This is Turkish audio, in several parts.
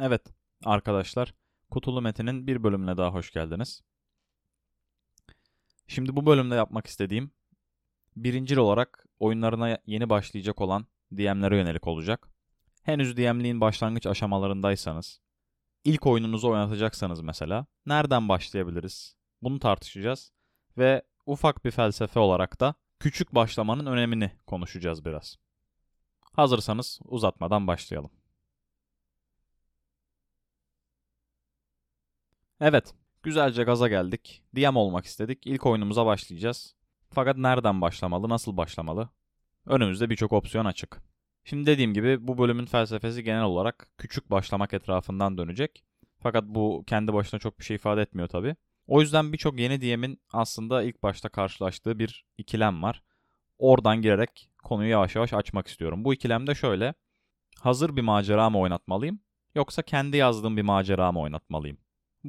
Evet arkadaşlar, Kutulu Metin'in bir bölümüne daha hoş geldiniz. Şimdi bu bölümde yapmak istediğim birincil olarak oyunlarına yeni başlayacak olan DM'lere yönelik olacak. Henüz DM'liğin başlangıç aşamalarındaysanız, ilk oyununuzu oynatacaksanız mesela nereden başlayabiliriz? Bunu tartışacağız ve ufak bir felsefe olarak da küçük başlamanın önemini konuşacağız biraz. Hazırsanız uzatmadan başlayalım. Evet, güzelce gaza geldik. DM olmak istedik. İlk oyunumuza başlayacağız. Fakat nereden başlamalı, nasıl başlamalı? Önümüzde birçok opsiyon açık. Şimdi dediğim gibi bu bölümün felsefesi genel olarak küçük başlamak etrafından dönecek. Fakat bu kendi başına çok bir şey ifade etmiyor tabi. O yüzden birçok yeni DM'in aslında ilk başta karşılaştığı bir ikilem var. Oradan girerek konuyu yavaş yavaş açmak istiyorum. Bu ikilem de şöyle. Hazır bir macera mı oynatmalıyım yoksa kendi yazdığım bir macera mı oynatmalıyım?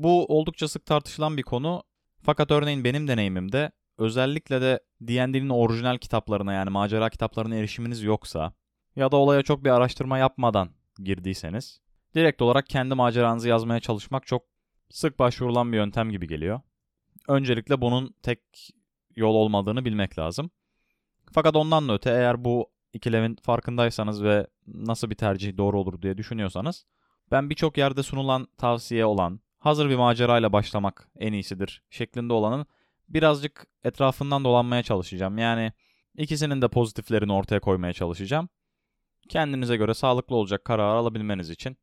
Bu oldukça sık tartışılan bir konu. Fakat örneğin benim deneyimimde özellikle de D&D'nin orijinal kitaplarına yani macera kitaplarına erişiminiz yoksa ya da olaya çok bir araştırma yapmadan girdiyseniz direkt olarak kendi maceranızı yazmaya çalışmak çok sık başvurulan bir yöntem gibi geliyor. Öncelikle bunun tek yol olmadığını bilmek lazım. Fakat ondan da öte eğer bu ikilemin farkındaysanız ve nasıl bir tercih doğru olur diye düşünüyorsanız ben birçok yerde sunulan tavsiye olan hazır bir macerayla başlamak en iyisidir şeklinde olanın birazcık etrafından dolanmaya çalışacağım. Yani ikisinin de pozitiflerini ortaya koymaya çalışacağım. Kendinize göre sağlıklı olacak karar alabilmeniz için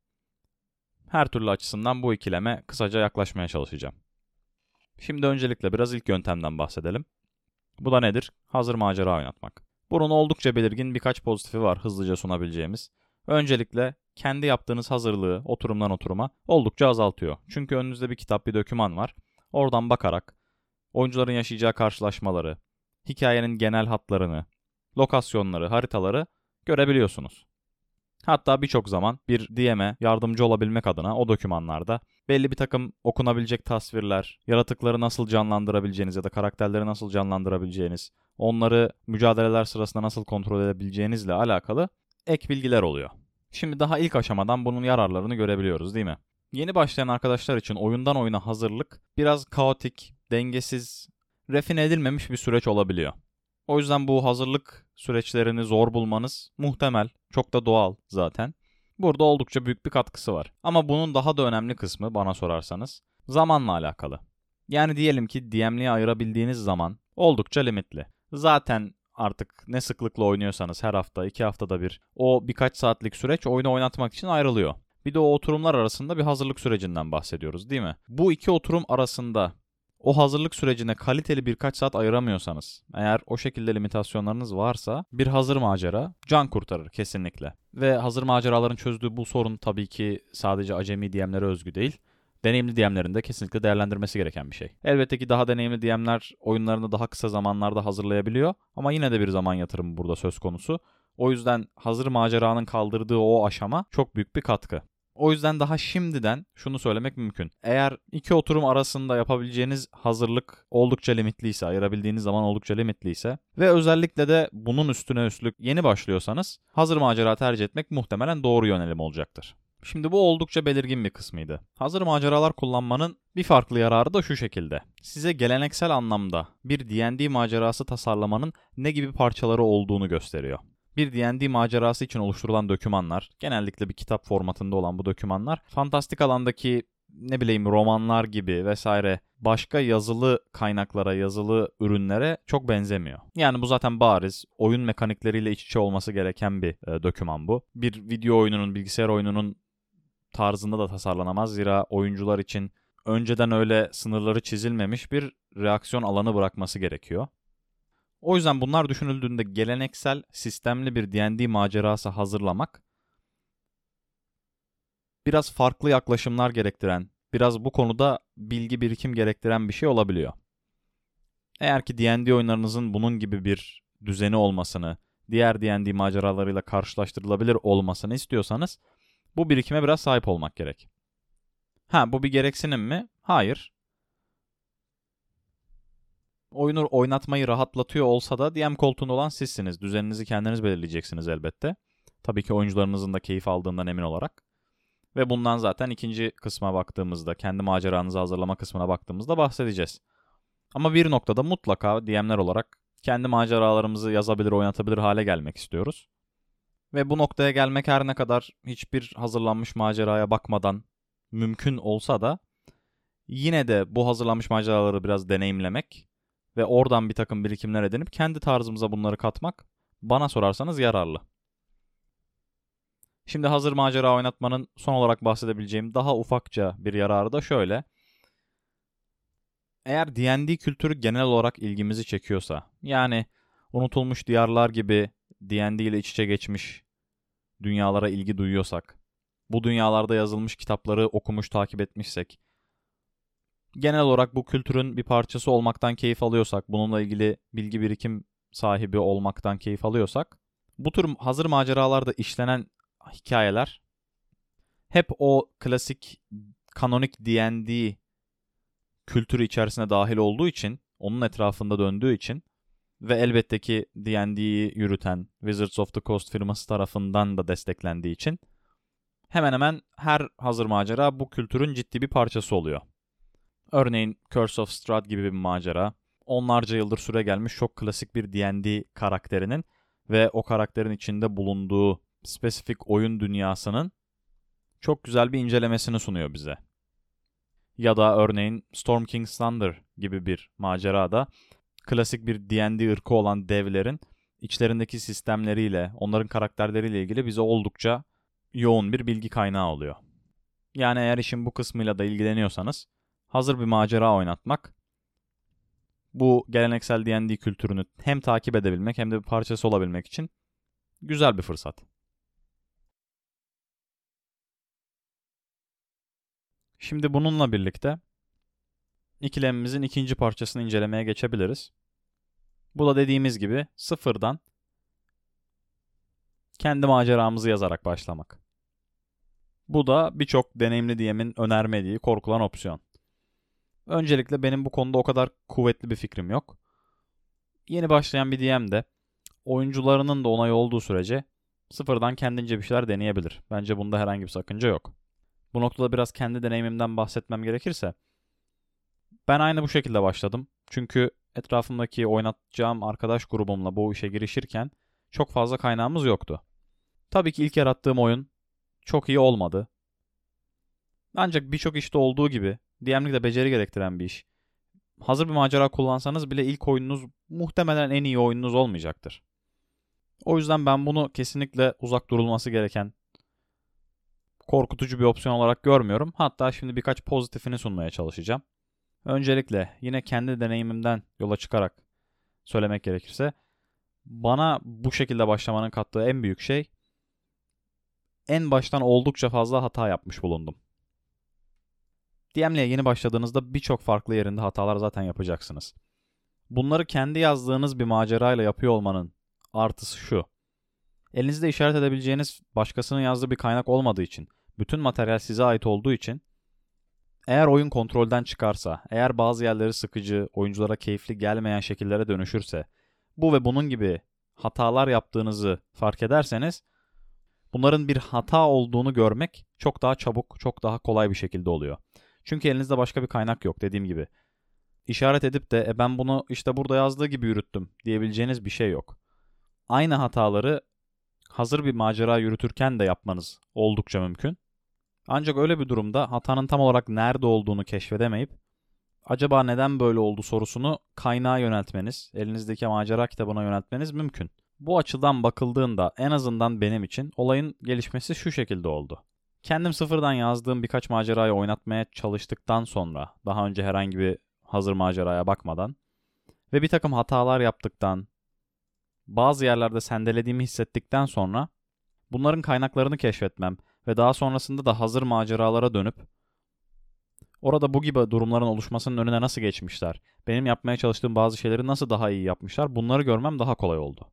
her türlü açısından bu ikileme kısaca yaklaşmaya çalışacağım. Şimdi öncelikle biraz ilk yöntemden bahsedelim. Bu da nedir? Hazır macera oynatmak. Bunun oldukça belirgin birkaç pozitifi var hızlıca sunabileceğimiz. Öncelikle kendi yaptığınız hazırlığı oturumdan oturuma oldukça azaltıyor. Çünkü önünüzde bir kitap, bir döküman var. Oradan bakarak oyuncuların yaşayacağı karşılaşmaları, hikayenin genel hatlarını, lokasyonları, haritaları görebiliyorsunuz. Hatta birçok zaman bir DM'e yardımcı olabilmek adına o dokümanlarda belli bir takım okunabilecek tasvirler, yaratıkları nasıl canlandırabileceğiniz ya da karakterleri nasıl canlandırabileceğiniz, onları mücadeleler sırasında nasıl kontrol edebileceğinizle alakalı ek bilgiler oluyor. Şimdi daha ilk aşamadan bunun yararlarını görebiliyoruz değil mi? Yeni başlayan arkadaşlar için oyundan oyuna hazırlık biraz kaotik, dengesiz, refine edilmemiş bir süreç olabiliyor. O yüzden bu hazırlık süreçlerini zor bulmanız muhtemel, çok da doğal zaten. Burada oldukça büyük bir katkısı var. Ama bunun daha da önemli kısmı bana sorarsanız zamanla alakalı. Yani diyelim ki DM'liğe ayırabildiğiniz zaman oldukça limitli. Zaten artık ne sıklıkla oynuyorsanız her hafta, iki haftada bir o birkaç saatlik süreç oyunu oynatmak için ayrılıyor. Bir de o oturumlar arasında bir hazırlık sürecinden bahsediyoruz değil mi? Bu iki oturum arasında o hazırlık sürecine kaliteli birkaç saat ayıramıyorsanız, eğer o şekilde limitasyonlarınız varsa bir hazır macera can kurtarır kesinlikle. Ve hazır maceraların çözdüğü bu sorun tabii ki sadece acemi DM'lere özgü değil. Deneyimli DM'lerin de kesinlikle değerlendirmesi gereken bir şey. Elbette ki daha deneyimli DM'ler oyunlarını daha kısa zamanlarda hazırlayabiliyor ama yine de bir zaman yatırımı burada söz konusu. O yüzden hazır maceranın kaldırdığı o aşama çok büyük bir katkı. O yüzden daha şimdiden şunu söylemek mümkün. Eğer iki oturum arasında yapabileceğiniz hazırlık oldukça limitliyse, ayırabildiğiniz zaman oldukça limitliyse ve özellikle de bunun üstüne üstlük yeni başlıyorsanız hazır macera tercih etmek muhtemelen doğru yönelim olacaktır. Şimdi bu oldukça belirgin bir kısmıydı. Hazır maceralar kullanmanın bir farklı yararı da şu şekilde. Size geleneksel anlamda bir D&D macerası tasarlamanın ne gibi parçaları olduğunu gösteriyor. Bir D&D macerası için oluşturulan dokümanlar, genellikle bir kitap formatında olan bu dokümanlar, fantastik alandaki ne bileyim romanlar gibi vesaire başka yazılı kaynaklara, yazılı ürünlere çok benzemiyor. Yani bu zaten bariz oyun mekanikleriyle iç içe olması gereken bir e, doküman bu. Bir video oyununun, bilgisayar oyununun tarzında da tasarlanamaz. Zira oyuncular için önceden öyle sınırları çizilmemiş bir reaksiyon alanı bırakması gerekiyor. O yüzden bunlar düşünüldüğünde geleneksel, sistemli bir D&D macerası hazırlamak biraz farklı yaklaşımlar gerektiren, biraz bu konuda bilgi birikim gerektiren bir şey olabiliyor. Eğer ki D&D oyunlarınızın bunun gibi bir düzeni olmasını, diğer D&D maceralarıyla karşılaştırılabilir olmasını istiyorsanız bu birikime biraz sahip olmak gerek. Ha bu bir gereksinim mi? Hayır. Oyunu oynatmayı rahatlatıyor olsa da DM koltuğunda olan sizsiniz. Düzeninizi kendiniz belirleyeceksiniz elbette. Tabii ki oyuncularınızın da keyif aldığından emin olarak. Ve bundan zaten ikinci kısma baktığımızda, kendi maceranızı hazırlama kısmına baktığımızda bahsedeceğiz. Ama bir noktada mutlaka DM'ler olarak kendi maceralarımızı yazabilir, oynatabilir hale gelmek istiyoruz. Ve bu noktaya gelmek her ne kadar hiçbir hazırlanmış maceraya bakmadan mümkün olsa da yine de bu hazırlanmış maceraları biraz deneyimlemek ve oradan bir takım birikimler edinip kendi tarzımıza bunları katmak bana sorarsanız yararlı. Şimdi hazır macera oynatmanın son olarak bahsedebileceğim daha ufakça bir yararı da şöyle. Eğer D&D kültürü genel olarak ilgimizi çekiyorsa, yani unutulmuş diyarlar gibi D&D ile iç içe geçmiş dünyalara ilgi duyuyorsak, bu dünyalarda yazılmış kitapları okumuş, takip etmişsek, genel olarak bu kültürün bir parçası olmaktan keyif alıyorsak, bununla ilgili bilgi birikim sahibi olmaktan keyif alıyorsak, bu tür hazır maceralarda işlenen hikayeler hep o klasik kanonik D&D kültürü içerisine dahil olduğu için, onun etrafında döndüğü için ve elbette ki D&D'yi yürüten Wizards of the Coast firması tarafından da desteklendiği için hemen hemen her hazır macera bu kültürün ciddi bir parçası oluyor. Örneğin Curse of Strahd gibi bir macera, onlarca yıldır süre gelmiş çok klasik bir D&D karakterinin ve o karakterin içinde bulunduğu spesifik oyun dünyasının çok güzel bir incelemesini sunuyor bize. Ya da örneğin Storm King's Thunder gibi bir macerada klasik bir D&D ırkı olan devlerin içlerindeki sistemleriyle, onların karakterleriyle ilgili bize oldukça yoğun bir bilgi kaynağı oluyor. Yani eğer işin bu kısmıyla da ilgileniyorsanız hazır bir macera oynatmak bu geleneksel D&D kültürünü hem takip edebilmek hem de bir parçası olabilmek için güzel bir fırsat. Şimdi bununla birlikte ikilemimizin ikinci parçasını incelemeye geçebiliriz. Bu da dediğimiz gibi sıfırdan kendi maceramızı yazarak başlamak. Bu da birçok deneyimli DM'in önermediği korkulan opsiyon. Öncelikle benim bu konuda o kadar kuvvetli bir fikrim yok. Yeni başlayan bir DM de oyuncularının da onay olduğu sürece sıfırdan kendince bir şeyler deneyebilir. Bence bunda herhangi bir sakınca yok. Bu noktada biraz kendi deneyimimden bahsetmem gerekirse ben aynı bu şekilde başladım. Çünkü etrafımdaki oynatacağım arkadaş grubumla bu işe girişirken çok fazla kaynağımız yoktu. Tabii ki ilk yarattığım oyun çok iyi olmadı. Ancak birçok işte olduğu gibi DM'lik de beceri gerektiren bir iş. Hazır bir macera kullansanız bile ilk oyununuz muhtemelen en iyi oyununuz olmayacaktır. O yüzden ben bunu kesinlikle uzak durulması gereken korkutucu bir opsiyon olarak görmüyorum. Hatta şimdi birkaç pozitifini sunmaya çalışacağım. Öncelikle yine kendi deneyimimden yola çıkarak söylemek gerekirse bana bu şekilde başlamanın kattığı en büyük şey en baştan oldukça fazla hata yapmış bulundum. DM'liğe yeni başladığınızda birçok farklı yerinde hatalar zaten yapacaksınız. Bunları kendi yazdığınız bir macerayla yapıyor olmanın artısı şu. Elinizde işaret edebileceğiniz başkasının yazdığı bir kaynak olmadığı için, bütün materyal size ait olduğu için eğer oyun kontrolden çıkarsa, eğer bazı yerleri sıkıcı, oyunculara keyifli gelmeyen şekillere dönüşürse, bu ve bunun gibi hatalar yaptığınızı fark ederseniz, bunların bir hata olduğunu görmek çok daha çabuk, çok daha kolay bir şekilde oluyor. Çünkü elinizde başka bir kaynak yok dediğim gibi. İşaret edip de e ben bunu işte burada yazdığı gibi yürüttüm diyebileceğiniz bir şey yok. Aynı hataları hazır bir macera yürütürken de yapmanız oldukça mümkün. Ancak öyle bir durumda hatanın tam olarak nerede olduğunu keşfedemeyip acaba neden böyle oldu sorusunu kaynağa yöneltmeniz, elinizdeki macera kitabına yöneltmeniz mümkün. Bu açıdan bakıldığında en azından benim için olayın gelişmesi şu şekilde oldu. Kendim sıfırdan yazdığım birkaç macerayı oynatmaya çalıştıktan sonra, daha önce herhangi bir hazır maceraya bakmadan ve bir takım hatalar yaptıktan, bazı yerlerde sendelediğimi hissettikten sonra bunların kaynaklarını keşfetmem ve daha sonrasında da hazır maceralara dönüp orada bu gibi durumların oluşmasının önüne nasıl geçmişler, benim yapmaya çalıştığım bazı şeyleri nasıl daha iyi yapmışlar bunları görmem daha kolay oldu.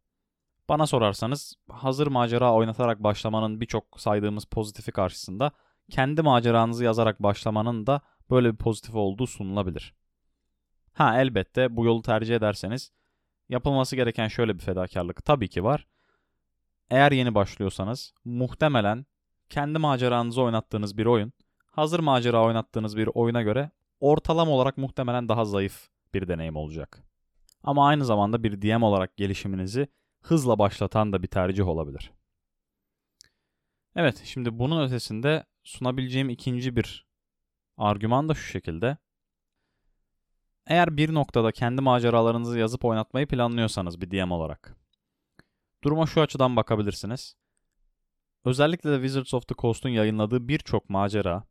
Bana sorarsanız hazır macera oynatarak başlamanın birçok saydığımız pozitifi karşısında kendi maceranızı yazarak başlamanın da böyle bir pozitif olduğu sunulabilir. Ha elbette bu yolu tercih ederseniz yapılması gereken şöyle bir fedakarlık tabii ki var. Eğer yeni başlıyorsanız muhtemelen kendi maceranızı oynattığınız bir oyun, hazır macera oynattığınız bir oyuna göre ortalama olarak muhtemelen daha zayıf bir deneyim olacak. Ama aynı zamanda bir DM olarak gelişiminizi hızla başlatan da bir tercih olabilir. Evet, şimdi bunun ötesinde sunabileceğim ikinci bir argüman da şu şekilde. Eğer bir noktada kendi maceralarınızı yazıp oynatmayı planlıyorsanız bir DM olarak. Duruma şu açıdan bakabilirsiniz. Özellikle de Wizards of the Coast'un yayınladığı birçok macera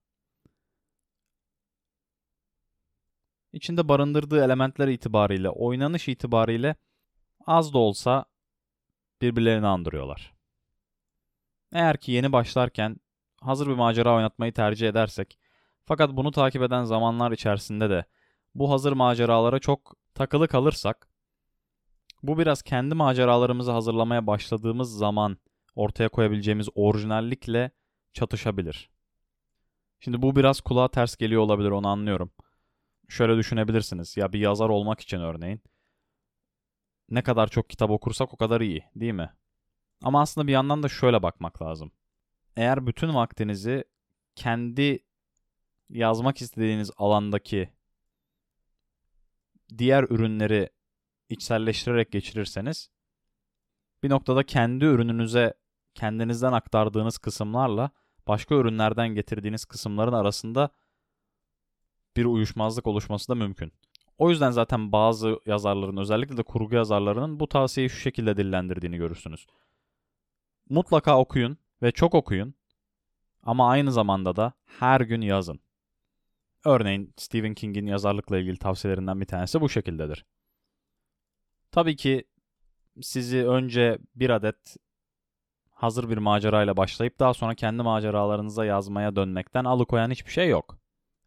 içinde barındırdığı elementler itibariyle, oynanış itibariyle az da olsa birbirlerini andırıyorlar. Eğer ki yeni başlarken hazır bir macera oynatmayı tercih edersek, fakat bunu takip eden zamanlar içerisinde de bu hazır maceralara çok takılı kalırsak, bu biraz kendi maceralarımızı hazırlamaya başladığımız zaman ortaya koyabileceğimiz orijinallikle çatışabilir. Şimdi bu biraz kulağa ters geliyor olabilir onu anlıyorum. Şöyle düşünebilirsiniz. Ya bir yazar olmak için örneğin ne kadar çok kitap okursak o kadar iyi, değil mi? Ama aslında bir yandan da şöyle bakmak lazım. Eğer bütün vaktinizi kendi yazmak istediğiniz alandaki diğer ürünleri içselleştirerek geçirirseniz bir noktada kendi ürününüze kendinizden aktardığınız kısımlarla başka ürünlerden getirdiğiniz kısımların arasında bir uyuşmazlık oluşması da mümkün. O yüzden zaten bazı yazarların özellikle de kurgu yazarlarının bu tavsiyeyi şu şekilde dillendirdiğini görürsünüz. Mutlaka okuyun ve çok okuyun ama aynı zamanda da her gün yazın. Örneğin Stephen King'in yazarlıkla ilgili tavsiyelerinden bir tanesi bu şekildedir. Tabii ki sizi önce bir adet hazır bir macerayla başlayıp daha sonra kendi maceralarınıza yazmaya dönmekten alıkoyan hiçbir şey yok.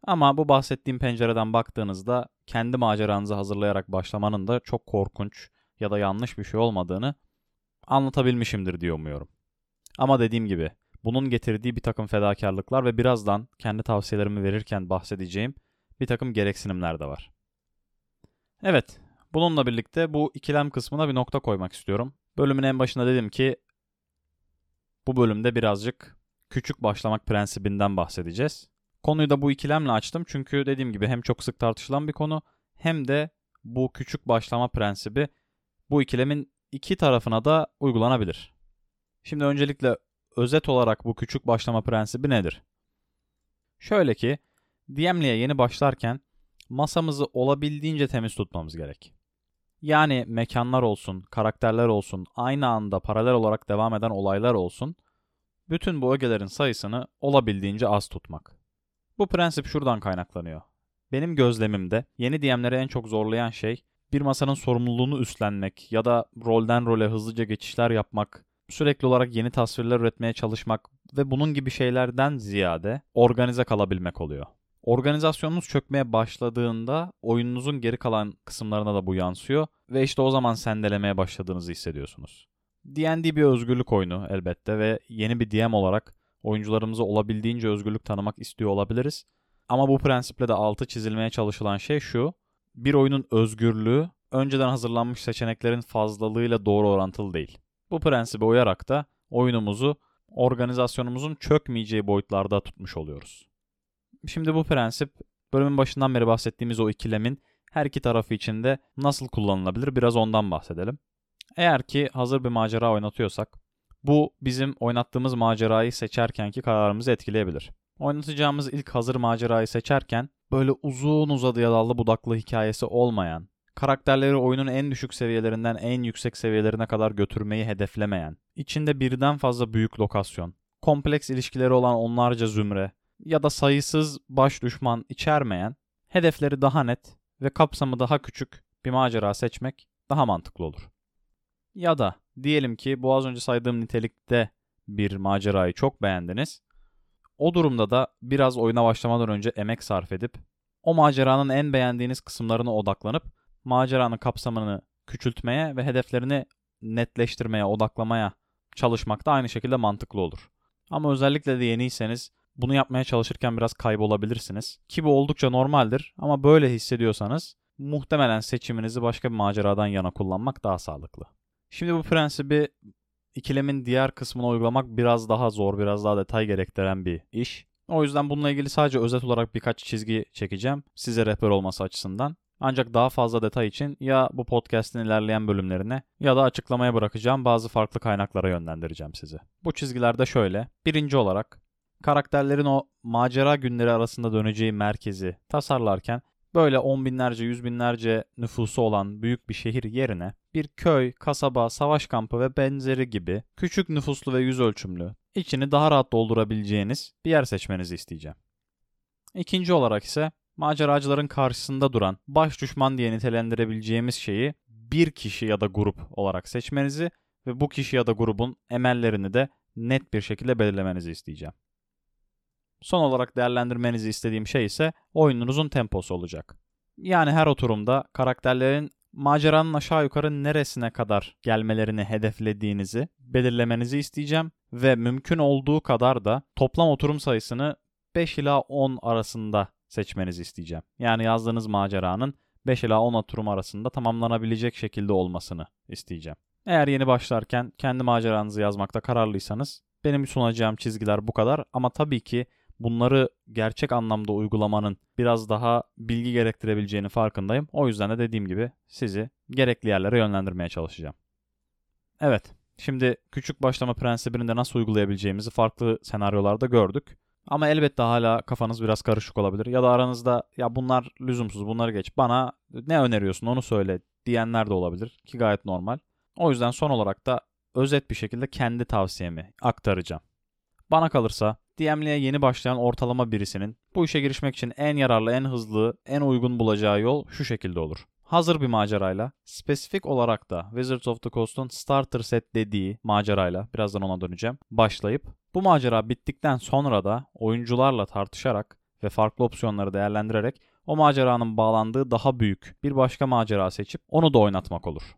Ama bu bahsettiğim pencereden baktığınızda kendi maceranızı hazırlayarak başlamanın da çok korkunç ya da yanlış bir şey olmadığını anlatabilmişimdir diye umuyorum. Ama dediğim gibi bunun getirdiği bir takım fedakarlıklar ve birazdan kendi tavsiyelerimi verirken bahsedeceğim bir takım gereksinimler de var. Evet, bununla birlikte bu ikilem kısmına bir nokta koymak istiyorum. Bölümün en başında dedim ki bu bölümde birazcık küçük başlamak prensibinden bahsedeceğiz. Konuyu da bu ikilemle açtım çünkü dediğim gibi hem çok sık tartışılan bir konu hem de bu küçük başlama prensibi bu ikilemin iki tarafına da uygulanabilir. Şimdi öncelikle özet olarak bu küçük başlama prensibi nedir? Şöyle ki DM'liye yeni başlarken masamızı olabildiğince temiz tutmamız gerek. Yani mekanlar olsun, karakterler olsun, aynı anda paralel olarak devam eden olaylar olsun, bütün bu ögelerin sayısını olabildiğince az tutmak. Bu prensip şuradan kaynaklanıyor. Benim gözlemimde yeni DM'lere en çok zorlayan şey bir masanın sorumluluğunu üstlenmek ya da rolden role hızlıca geçişler yapmak, sürekli olarak yeni tasvirler üretmeye çalışmak ve bunun gibi şeylerden ziyade organize kalabilmek oluyor. Organizasyonunuz çökmeye başladığında oyununuzun geri kalan kısımlarına da bu yansıyor ve işte o zaman sendelemeye başladığınızı hissediyorsunuz. D&D bir özgürlük oyunu elbette ve yeni bir DM olarak oyuncularımıza olabildiğince özgürlük tanımak istiyor olabiliriz. Ama bu prensiple de altı çizilmeye çalışılan şey şu. Bir oyunun özgürlüğü önceden hazırlanmış seçeneklerin fazlalığıyla doğru orantılı değil. Bu prensibe uyarak da oyunumuzu organizasyonumuzun çökmeyeceği boyutlarda tutmuş oluyoruz. Şimdi bu prensip bölümün başından beri bahsettiğimiz o ikilemin her iki tarafı için de nasıl kullanılabilir biraz ondan bahsedelim. Eğer ki hazır bir macera oynatıyorsak bu bizim oynattığımız macerayı seçerkenki kararımızı etkileyebilir. Oynatacağımız ilk hazır macerayı seçerken böyle uzun uzadıya dallı budaklı hikayesi olmayan, karakterleri oyunun en düşük seviyelerinden en yüksek seviyelerine kadar götürmeyi hedeflemeyen, içinde birden fazla büyük lokasyon, kompleks ilişkileri olan onlarca zümre ya da sayısız baş düşman içermeyen, hedefleri daha net ve kapsamı daha küçük bir macera seçmek daha mantıklı olur. Ya da diyelim ki bu az önce saydığım nitelikte bir macerayı çok beğendiniz. O durumda da biraz oyuna başlamadan önce emek sarf edip o maceranın en beğendiğiniz kısımlarına odaklanıp maceranın kapsamını küçültmeye ve hedeflerini netleştirmeye, odaklamaya çalışmak da aynı şekilde mantıklı olur. Ama özellikle de yeniyseniz bunu yapmaya çalışırken biraz kaybolabilirsiniz. Ki bu oldukça normaldir ama böyle hissediyorsanız muhtemelen seçiminizi başka bir maceradan yana kullanmak daha sağlıklı. Şimdi bu prensibi ikilemin diğer kısmını uygulamak biraz daha zor, biraz daha detay gerektiren bir iş. O yüzden bununla ilgili sadece özet olarak birkaç çizgi çekeceğim size rehber olması açısından. Ancak daha fazla detay için ya bu podcast'in ilerleyen bölümlerine ya da açıklamaya bırakacağım bazı farklı kaynaklara yönlendireceğim sizi. Bu çizgilerde şöyle. Birinci olarak karakterlerin o macera günleri arasında döneceği merkezi tasarlarken böyle on binlerce, yüz binlerce nüfusu olan büyük bir şehir yerine bir köy, kasaba, savaş kampı ve benzeri gibi küçük nüfuslu ve yüz ölçümlü, içini daha rahat doldurabileceğiniz bir yer seçmenizi isteyeceğim. İkinci olarak ise maceracıların karşısında duran baş düşman diye nitelendirebileceğimiz şeyi bir kişi ya da grup olarak seçmenizi ve bu kişi ya da grubun emellerini de net bir şekilde belirlemenizi isteyeceğim. Son olarak değerlendirmenizi istediğim şey ise oyununuzun temposu olacak. Yani her oturumda karakterlerin maceranın aşağı yukarı neresine kadar gelmelerini hedeflediğinizi belirlemenizi isteyeceğim ve mümkün olduğu kadar da toplam oturum sayısını 5 ila 10 arasında seçmenizi isteyeceğim. Yani yazdığınız maceranın 5 ila 10 oturum arasında tamamlanabilecek şekilde olmasını isteyeceğim. Eğer yeni başlarken kendi maceranızı yazmakta kararlıysanız benim sunacağım çizgiler bu kadar ama tabii ki bunları gerçek anlamda uygulamanın biraz daha bilgi gerektirebileceğini farkındayım. O yüzden de dediğim gibi sizi gerekli yerlere yönlendirmeye çalışacağım. Evet, şimdi küçük başlama prensibini de nasıl uygulayabileceğimizi farklı senaryolarda gördük. Ama elbette hala kafanız biraz karışık olabilir. Ya da aranızda ya bunlar lüzumsuz bunları geç bana ne öneriyorsun onu söyle diyenler de olabilir ki gayet normal. O yüzden son olarak da özet bir şekilde kendi tavsiyemi aktaracağım. Bana kalırsa DM'liğe yeni başlayan ortalama birisinin bu işe girişmek için en yararlı, en hızlı, en uygun bulacağı yol şu şekilde olur. Hazır bir macerayla, spesifik olarak da Wizards of the Coast'un starter set dediği macerayla, birazdan ona döneceğim, başlayıp bu macera bittikten sonra da oyuncularla tartışarak ve farklı opsiyonları değerlendirerek o maceranın bağlandığı daha büyük bir başka macera seçip onu da oynatmak olur.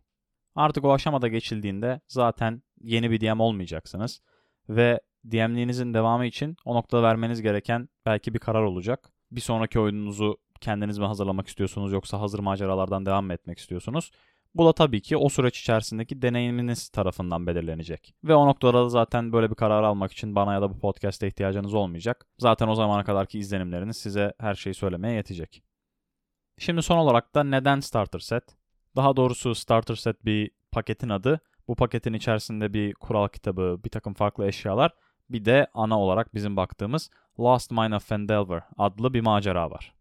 Artık o aşamada geçildiğinde zaten yeni bir DM olmayacaksınız ve DM'liğinizin devamı için o noktada vermeniz gereken belki bir karar olacak. Bir sonraki oyununuzu kendiniz mi hazırlamak istiyorsunuz yoksa hazır maceralardan devam mı etmek istiyorsunuz? Bu da tabii ki o süreç içerisindeki deneyiminiz tarafından belirlenecek. Ve o noktada da zaten böyle bir karar almak için bana ya da bu podcast'e ihtiyacınız olmayacak. Zaten o zamana kadarki izlenimleriniz size her şeyi söylemeye yetecek. Şimdi son olarak da neden starter set? Daha doğrusu starter set bir paketin adı. Bu paketin içerisinde bir kural kitabı, bir takım farklı eşyalar bir de ana olarak bizim baktığımız Lost Mine of Fendelver adlı bir macera var.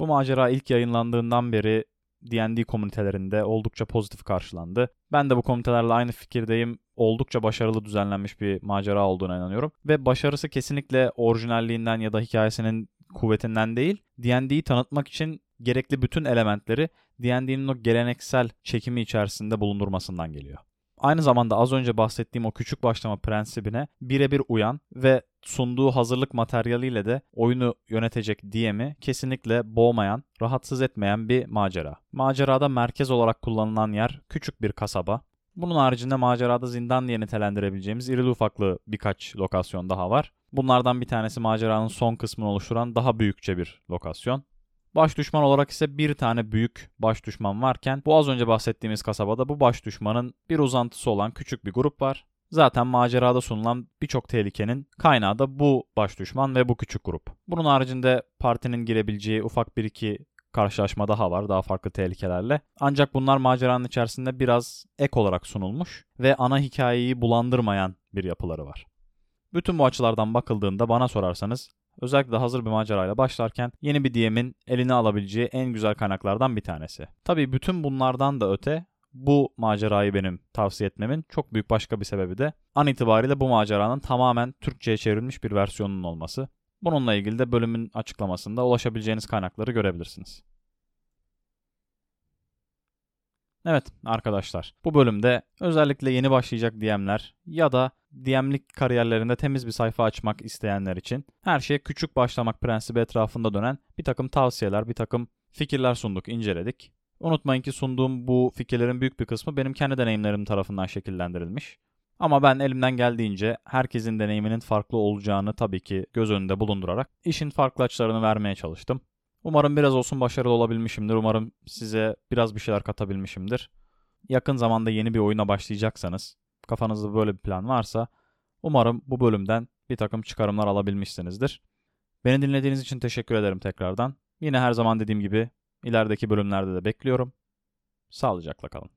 Bu macera ilk yayınlandığından beri D&D komünitelerinde oldukça pozitif karşılandı. Ben de bu komünitelerle aynı fikirdeyim. Oldukça başarılı düzenlenmiş bir macera olduğuna inanıyorum. Ve başarısı kesinlikle orijinalliğinden ya da hikayesinin kuvvetinden değil, D&D'yi tanıtmak için gerekli bütün elementleri D&D'nin o geleneksel çekimi içerisinde bulundurmasından geliyor aynı zamanda az önce bahsettiğim o küçük başlama prensibine birebir uyan ve sunduğu hazırlık materyaliyle de oyunu yönetecek DM'i kesinlikle boğmayan, rahatsız etmeyen bir macera. Macerada merkez olarak kullanılan yer küçük bir kasaba. Bunun haricinde macerada zindan diye nitelendirebileceğimiz irili ufaklı birkaç lokasyon daha var. Bunlardan bir tanesi maceranın son kısmını oluşturan daha büyükçe bir lokasyon. Baş düşman olarak ise bir tane büyük baş düşman varken bu az önce bahsettiğimiz kasabada bu baş düşmanın bir uzantısı olan küçük bir grup var. Zaten macerada sunulan birçok tehlikenin kaynağı da bu baş düşman ve bu küçük grup. Bunun haricinde partinin girebileceği ufak bir iki karşılaşma daha var daha farklı tehlikelerle. Ancak bunlar maceranın içerisinde biraz ek olarak sunulmuş ve ana hikayeyi bulandırmayan bir yapıları var. Bütün bu açılardan bakıldığında bana sorarsanız Özellikle hazır bir macerayla başlarken yeni bir DM'in eline alabileceği en güzel kaynaklardan bir tanesi. Tabii bütün bunlardan da öte bu macerayı benim tavsiye etmemin çok büyük başka bir sebebi de an itibariyle bu maceranın tamamen Türkçe'ye çevrilmiş bir versiyonunun olması. Bununla ilgili de bölümün açıklamasında ulaşabileceğiniz kaynakları görebilirsiniz. Evet arkadaşlar bu bölümde özellikle yeni başlayacak DM'ler ya da DM'lik kariyerlerinde temiz bir sayfa açmak isteyenler için her şeye küçük başlamak prensibi etrafında dönen bir takım tavsiyeler, bir takım fikirler sunduk, inceledik. Unutmayın ki sunduğum bu fikirlerin büyük bir kısmı benim kendi deneyimlerim tarafından şekillendirilmiş. Ama ben elimden geldiğince herkesin deneyiminin farklı olacağını tabii ki göz önünde bulundurarak işin farklı açılarını vermeye çalıştım. Umarım biraz olsun başarılı olabilmişimdir. Umarım size biraz bir şeyler katabilmişimdir. Yakın zamanda yeni bir oyuna başlayacaksanız kafanızda böyle bir plan varsa umarım bu bölümden bir takım çıkarımlar alabilmişsinizdir. Beni dinlediğiniz için teşekkür ederim tekrardan. Yine her zaman dediğim gibi ilerideki bölümlerde de bekliyorum. Sağlıcakla kalın.